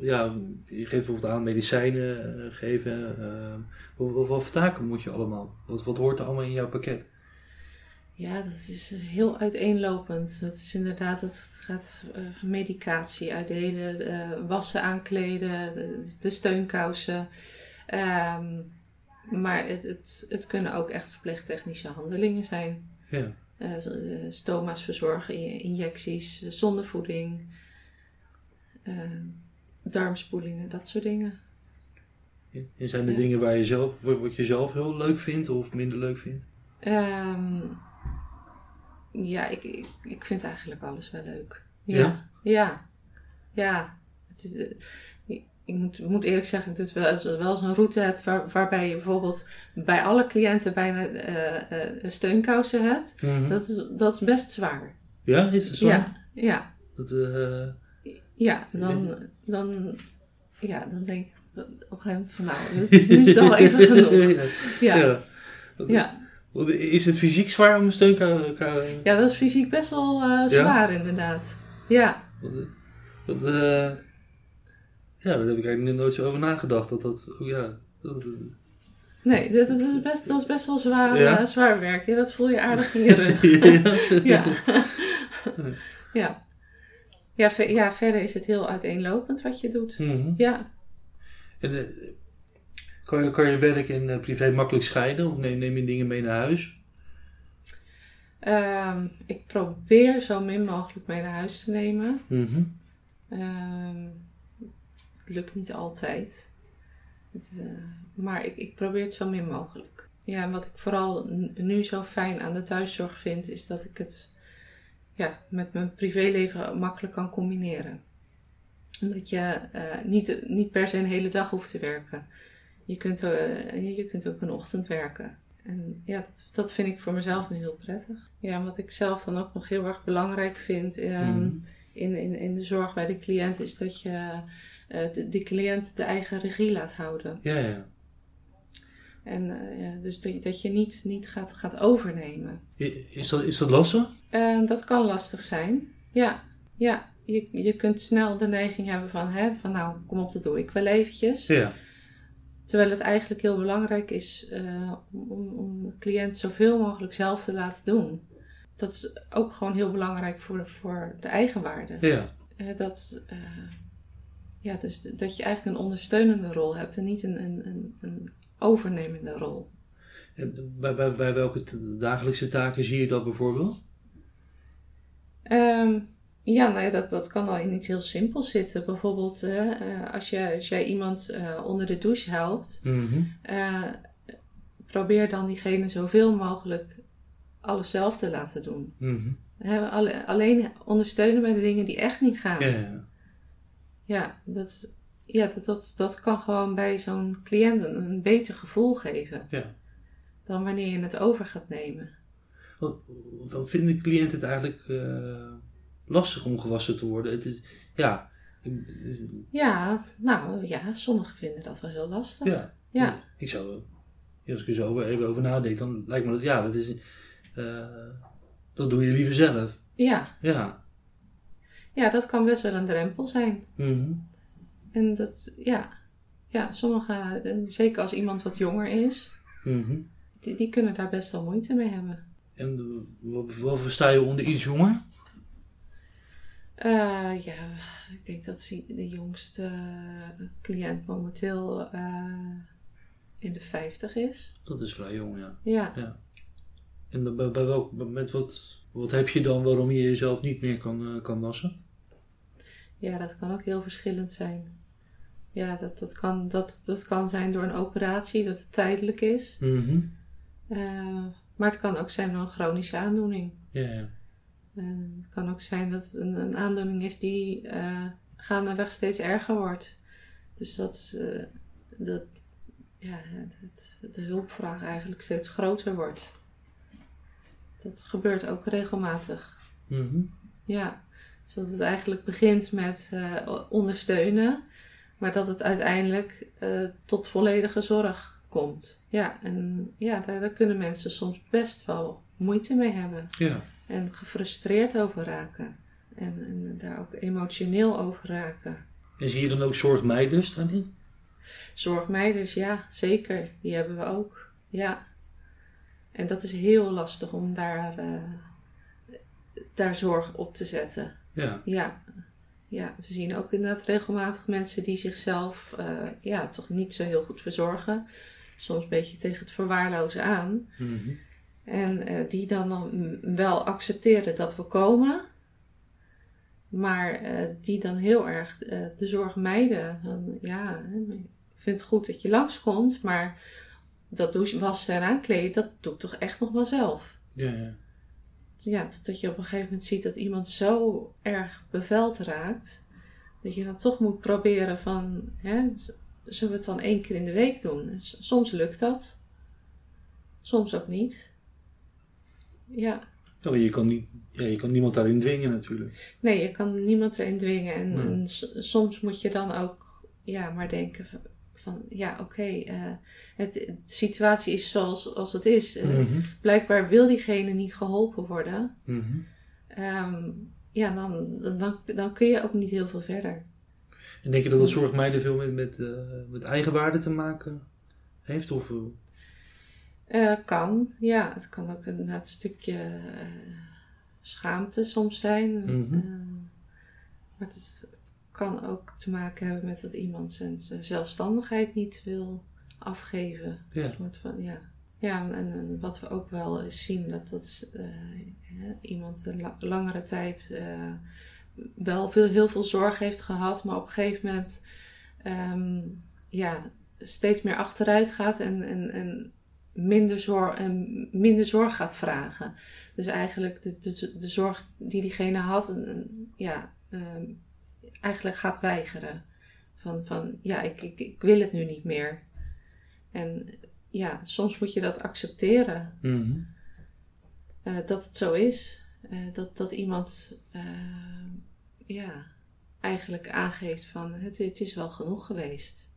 S2: Ja, je geeft bijvoorbeeld aan medicijnen eh, geven. eh, wat, voor taken moet je allemaal? Wat, wat hoort er allemaal in jouw pakket?
S1: Ja, dat is heel uiteenlopend. Dat is inderdaad, het gaat uh, van medicatie uitdelen, uh, wassen aankleden, de, de steunkousen. Um, maar het, het, het kunnen ook echt verpleegtechnische handelingen zijn.
S2: Ja.
S1: Uh, stoma's verzorgen, injecties, zondevoeding, ehm, darmspoelingen, dat soort dingen.
S2: En zijn er
S1: Ja.
S2: dingen waar je zelf, wat je zelf heel leuk vindt of minder leuk vindt?
S1: Um, ja, ik, ik, ik vind eigenlijk alles wel leuk. Ja.
S2: Ja?
S1: Ja. ja. Het is, uh, ik, moet, moet, eerlijk zeggen, het is wel, wel zo'n route hebt waar, waarbij je bijvoorbeeld bij alle cliënten bijna uh, uh, steunkousen hebt.
S2: Mm -hmm.
S1: dat, is, dat is best zwaar.
S2: Ja, is het zwaar?
S1: Ja. Ja,
S2: dat,
S1: ja dan, dan, ja, dan denk ik op een gegeven moment van nou, dit is, nu al even genoeg.
S2: ja.
S1: ja. ja.
S2: Is het fysiek zwaar om een steunkou...
S1: Ja, dat is fysiek best wel uh, zwaar ja? inderdaad. Ja.
S2: Dat, uh, ja, daar heb ik eigenlijk nooit zo over nagedacht. Dat dat, oh ja... Dat,
S1: nee, dat, dat, is best, dat is best wel zwaar,
S2: ja?
S1: uh, zwaar werk. Ja, dat voel je aardig in je rug. ja. ja. Ja, ver, ja, verder is het heel uiteenlopend wat je doet.
S2: Mm -hmm.
S1: Ja.
S2: En, kan, je, kan je werk en uh, privé makkelijk scheiden? Of neem, neem je dingen mee naar huis?
S1: Um, ik probeer zo min mogelijk mee naar huis te nemen.
S2: Mm -hmm.
S1: um, het lukt niet altijd. Het, uh, maar ik, ik probeer het zo min mogelijk. Ja, en wat ik vooral nu zo fijn aan de thuiszorg vind, is dat ik het ja, met mijn privéleven makkelijk kan combineren. Omdat je uh, niet, niet per se een hele dag hoeft te werken. Je kunt, uh, je kunt ook een ochtend werken. En ja, dat, dat, vind ik voor mezelf nu heel prettig. Ja, wat ik zelf dan ook nog heel erg belangrijk vind um, mm. in, in, in de zorg bij de cliënt, is dat je uh, de, de, cliënt de eigen regie laat houden.
S2: Ja, ja.
S1: En uh, dus dat, dat je niet, niet gaat, gaat overnemen.
S2: Is dat, is dat lastig?
S1: Uh, dat kan lastig zijn. Ja, ja. Je, je kunt snel de neiging hebben van, hè, van nou, kom op, dat doe ik wel eventjes.
S2: Ja.
S1: Terwijl het eigenlijk heel belangrijk is uh, om, om de cliënt zoveel mogelijk zelf te laten doen. Dat is ook gewoon heel belangrijk voor de, voor de eigenwaarde.
S2: Ja.
S1: Dat, ja, dus dat je eigenlijk een ondersteunende rol hebt en niet een, een, een, een overnemende rol.
S2: En bij, bij, bij welke dagelijkse taken zie je dat bijvoorbeeld?
S1: Um, ja, nou ja, dat, dat kan al in iets heel simpels zitten. Bijvoorbeeld uh, als, je, als jij iemand uh, onder de douche helpt,
S2: mm -hmm.
S1: uh, probeer dan diegene zoveel mogelijk alles zelf te laten doen.
S2: Mm -hmm.
S1: Alle, alleen ondersteunen bij de dingen die echt niet gaan.
S2: Ja, ja.
S1: ja dat, ja, dat, dat, dat kan gewoon bij zo'n cliënt een, een beter gevoel geven
S2: ja.
S1: dan wanneer je het over gaat nemen.
S2: Wat vinden cliënten het eigenlijk lastig om gewassen te worden. Het is, ja.
S1: Ja, nou ja, sommigen vinden dat wel heel lastig.
S2: Ja.
S1: Ja.
S2: Ik zou, als ik er zo even over nadenk, dan lijkt me dat, ja, dat is, eh, dat doe je liever zelf.
S1: Ja.
S2: Ja.
S1: ja, dat kan best wel een drempel zijn.
S2: Mhm.
S1: En dat, ja, ja sommige, en zeker als iemand wat jonger is,
S2: Mhm.
S1: die, die kunnen daar best wel moeite mee hebben.
S2: En eh, wat, versta je onder iets jonger?
S1: Eh, ja, ik denk dat de jongste cliënt momenteel eh, in de 50 is.
S2: Dat is vrij jong, ja.
S1: Ja,
S2: En bij, bij- welk, met wat, wat heb je dan waarom je jezelf niet meer kan, eh, kan wassen?
S1: ja dat kan ook heel verschillend zijn. Ja, dat, dat, kan, dat, dat kan zijn door een operatie, dat het tijdelijk is.
S2: Mhm.
S1: Eh, maar het kan ook zijn door een chronische aandoening.
S2: Ja, ja.
S1: Eh, het kan ook zijn dat het een, een aandoening is die eh gaandeweg steeds erger wordt. Dus dat, dat ja, het, de hulpvraag eigenlijk steeds groter wordt. Dat gebeurt ook regelmatig.
S2: Mhm.
S1: Ja, zodat het eigenlijk begint met ondersteunen, maar dat het uiteindelijk eh, tot volledige zorg komt. Ja, en ja, daar, daar kunnen mensen soms best wel moeite mee hebben
S2: Ja.
S1: en gefrustreerd over raken. En, en daar ook emotioneel over raken.
S2: En zie je dan ook zorgmeiders daarin?
S1: Zorgmeiders, ja, zeker. Die hebben we ook. Ja. En dat is heel lastig om daar, eh, daar zorg op te zetten.
S2: Ja.
S1: Ja. Ja, we zien ook inderdaad regelmatig mensen die zichzelf eh, ja, toch niet zo heel goed verzorgen. Soms een beetje tegen het verwaarlozen aan.
S2: Mhm.
S1: En eh, die dan, dan wel accepteren dat we komen. Maar eh, die dan heel erg de zorg mijden. Van, ja, ik vind het goed dat je langskomt. Maar dat douchen, wassen en aankleden, dat doe ik toch echt nog wel zelf.
S2: Ja, ja.
S1: Ja, dat je op een gegeven moment ziet dat iemand zo erg beveld raakt. Dat je dan toch moet proberen van, hè, zullen we het dan één keer in de week doen? Soms lukt dat. Soms ook niet. Ja,
S2: Ja, maar je, kan niet, ja, je kan niemand daarin dwingen natuurlijk.
S1: nee, je kan niemand erin dwingen. En,
S2: Nee.
S1: en soms moet je dan ook, ja, maar denken van, ja, oké, eh, het, de situatie is zoals als het is. Eh,
S2: Mhm.
S1: Blijkbaar wil diegene niet geholpen worden.
S2: Mhm.
S1: Ehm, ja, dan, dan, dan kun je ook niet heel veel verder.
S2: En denk je dat dat zorgmeiden veel met, met, eh, met eigenwaarde te maken heeft? Of,
S1: kan, ja. Het kan ook een, een stukje schaamte soms zijn. Eh, maar het, is- kan ook te maken hebben met dat iemand zijn, zelfstandigheid niet wil afgeven.
S2: ja.
S1: Van, ja. Ja, en, en wat we ook wel eens zien, dat, dat eh, iemand een la- langere tijd eh, wel veel, heel veel zorg heeft gehad, maar op een gegeven moment ehm, ja, steeds meer achteruit gaat en, en, en, minder, zorg, en minder zorg gaat vragen. Dus eigenlijk de, de, de zorg die diegene had, een- ja, ehm, eigenlijk gaat weigeren. Van, van ja, ik, ik, ik wil het nu niet meer. En ja, soms moet je dat accepteren.
S2: Mhm.
S1: eh, dat het zo is. Eh, dat, dat iemand eh, ja, eigenlijk aangeeft van het, het is wel genoeg geweest.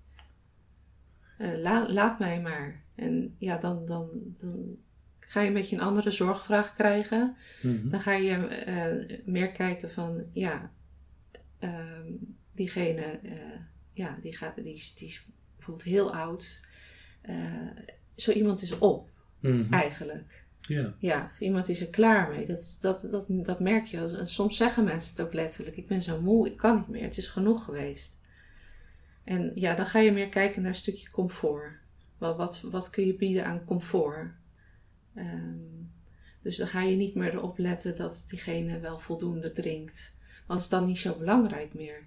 S1: La- laat mij maar. En ja, dan, dan, dan ga je een beetje een andere zorgvraag krijgen.
S2: Mhm.
S1: Dan ga je meer kijken van ja, ehm, diegene eh, ja, die, gaat, die, is, die is bijvoorbeeld heel oud. Eh, zo iemand is op
S2: Mhm.
S1: eigenlijk.
S2: Ja.
S1: Ja, iemand is er klaar mee. Dat, dat, dat, dat merk je. En soms zeggen mensen het ook letterlijk. Ik ben zo moe, ik kan niet meer. Het is genoeg geweest. En ja, dan ga je meer kijken naar een stukje comfort. Wat, wat, wat kun je bieden aan comfort? Ehm, dus dan ga je niet meer erop letten dat diegene wel voldoende drinkt. Is dan niet zo belangrijk meer.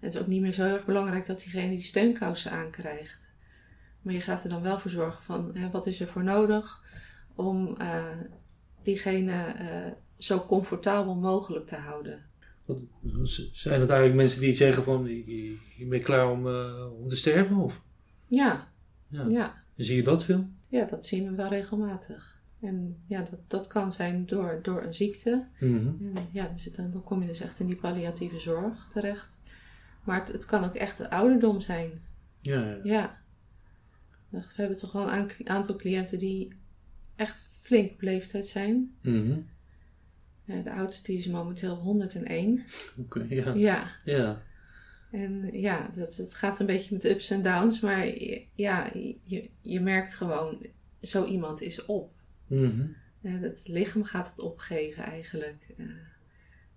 S1: Het is ook niet meer zo erg belangrijk dat diegene die steunkousen aankrijgt. Maar je gaat er dan wel voor zorgen van, hè, wat is er voor nodig om eh, diegene eh, zo comfortabel mogelijk te houden.
S2: Wat, zijn dat eigenlijk mensen die zeggen van ik, ik- ik ben klaar om, eh, om te sterven? Of
S1: Ja,
S2: Ja.
S1: ja.
S2: zie je dat veel?
S1: ja, dat zien we wel regelmatig. En ja, dat, dat kan zijn door, door een ziekte.
S2: Mhm.
S1: En ja, dan, zit dan, kom je dus echt in die palliatieve zorg terecht. Maar het, het kan ook echt de ouderdom zijn.
S2: Ja, ja.
S1: Ja. We hebben toch wel een aan- aantal cliënten die echt flink op leeftijd zijn.
S2: Mhm.
S1: De oudste is momenteel 101.
S2: Oké, ja.
S1: Ja,
S2: Ja.
S1: en ja, dat, het gaat een beetje met ups en downs. Maar ja, je, je merkt gewoon, zo iemand is op.
S2: Mhm.
S1: Eh, het lichaam gaat het opgeven eigenlijk. Eh,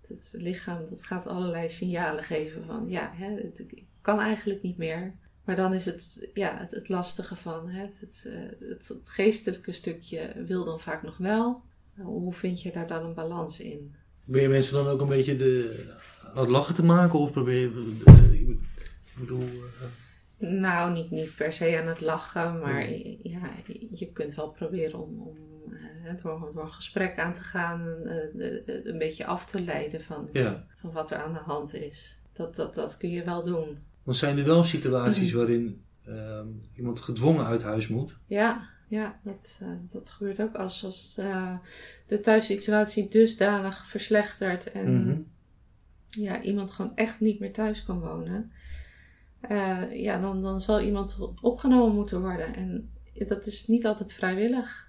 S1: het lichaam dat gaat allerlei signalen geven van ja, hè, het kan eigenlijk niet meer. Maar dan is het, ja, het, het lastige van hè, het, eh, het, het geestelijke stukje wil dan vaak nog wel. Hoe vind je daar dan een balans in?
S2: Probeer je mensen dan ook een beetje de, aan het lachen te maken? Of probeer je... ik bedoel... eh,
S1: Nou, niet, niet per se aan het lachen, maar ja, je kunt wel proberen om, om eh, door, door een gesprek aan te gaan, eh, eh, een beetje af te leiden van,
S2: ja.
S1: van wat er aan de hand is. Dat, dat, dat kun je wel doen.
S2: Want zijn er wel situaties waarin ehm, iemand gedwongen uit huis moet?
S1: Ja, ja dat, eh, dat gebeurt ook als, als eh, de thuissituatie dusdanig verslechtert en
S2: Mhm.
S1: ja, iemand gewoon echt niet meer thuis kan wonen. eh, ja, dan, dan zal iemand opgenomen moeten worden. En dat is niet altijd vrijwillig.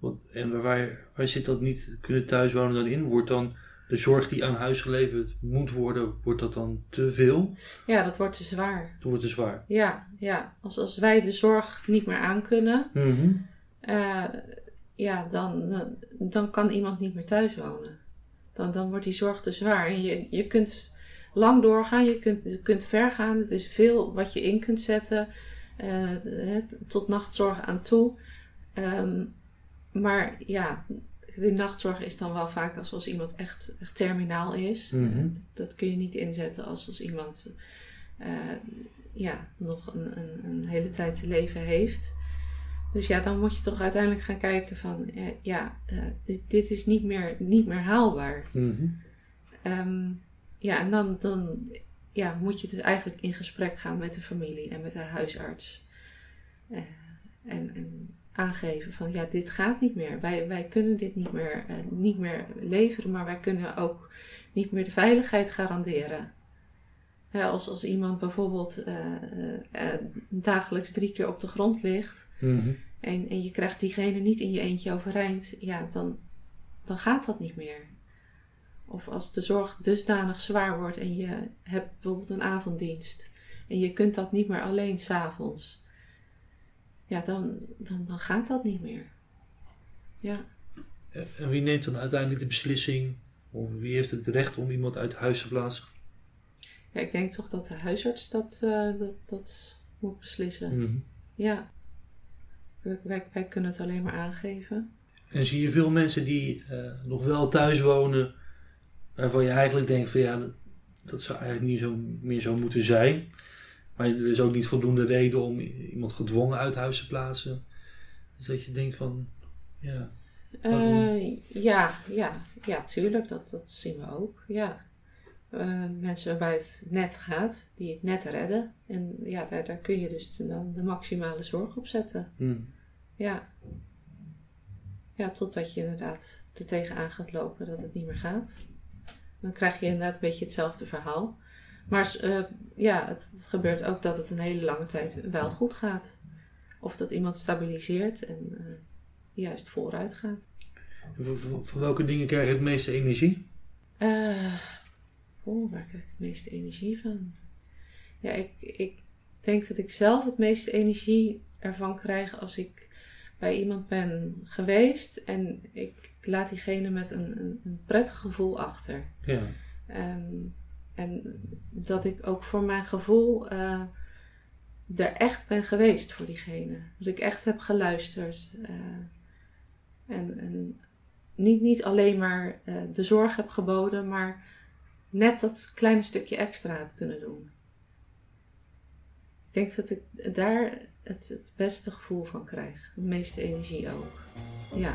S2: Want, en waar, waar zit dat niet kunnen thuiswonen dan in? Wordt dan de zorg die aan huis geleverd moet worden, wordt dat dan te veel?
S1: Ja, dat wordt te zwaar.
S2: Dat wordt te zwaar.
S1: Ja, ja. Als, als wij de zorg niet meer aankunnen, eh, ja, dan, dan, kan iemand niet meer thuis wonen. Dan, dan wordt die zorg te zwaar. En je, je kunt lang doorgaan, je kunt, je kunt ver gaan. Het is veel wat je in kunt zetten, eh, tot nachtzorg aan toe. Ehm, maar ja, die nachtzorg is dan wel vaak als, als iemand echt, echt terminaal is.
S2: Mhm.
S1: Dat kun je niet inzetten als, als iemand eh, ja, nog een, een, een hele tijd te leven heeft. Dus ja, dan moet je toch uiteindelijk gaan kijken van, eh, ja, eh, dit, dit is niet meer, niet meer haalbaar.
S2: Mhm.
S1: Ehm, ja, en dan, dan ja, moet je dus eigenlijk in gesprek gaan met de familie en met de huisarts. En, en aangeven van, ja, dit gaat niet meer. Wij, wij kunnen dit niet meer, eh, niet meer leveren, maar wij kunnen ook niet meer de veiligheid garanderen. Als, als iemand bijvoorbeeld eh, eh, dagelijks drie keer op de grond ligt
S2: Mhm.
S1: en, en je krijgt diegene niet in je eentje overeind, ja, dan, dan gaat dat niet meer. Of als de zorg dusdanig zwaar wordt en je hebt bijvoorbeeld een avonddienst en je kunt dat niet meer alleen s'avonds, ja, dan, dan, dan gaat dat niet meer. Ja.
S2: En wie neemt dan uiteindelijk de beslissing? Of wie heeft het recht om iemand uit huis te plaatsen?
S1: ja, ik denk toch dat de huisarts dat, eh, dat, dat moet beslissen.
S2: Mhm.
S1: Ja. Wij, wij, wij kunnen het alleen maar aangeven.
S2: En zie je veel mensen die eh, nog wel thuis wonen, waarvan je eigenlijk denkt van ja, dat, dat zou eigenlijk niet zo, meer zo moeten zijn. Maar er is ook niet voldoende reden om iemand gedwongen uit huis te plaatsen. Dus dat je denkt van, ja?
S1: Eh, ja, ja, ja, tuurlijk. Dat, dat zien we ook. Ja. Eh, mensen waarbij het net gaat, die het net redden. En ja, daar, daar kun je dus de, dan de maximale zorg op zetten.
S2: hm,
S1: Ja. Ja, totdat je inderdaad er tegenaan gaat lopen dat het niet meer gaat. Dan krijg je inderdaad een beetje hetzelfde verhaal. Maar eh, ja, het, het gebeurt ook dat het een hele lange tijd wel goed gaat. Of dat iemand stabiliseert en eh, juist vooruit gaat.
S2: van, welke dingen krijg je het meeste energie?
S1: Oh, waar krijg ik het meeste energie van? Ja, ik, ik denk dat ik zelf het meeste energie ervan krijg als ik bij iemand ben geweest en ik laat diegene met een, een, een prettig gevoel achter.
S2: Ja,
S1: en dat ik ook voor mijn gevoel eh, er echt ben geweest voor diegene. Dat ik echt heb geluisterd. eh, en en niet, niet alleen maar eh, de zorg heb geboden, maar net dat kleine stukje extra heb kunnen doen. Ik denk dat ik daar het, het beste gevoel van krijg. De meeste energie ook. Ja.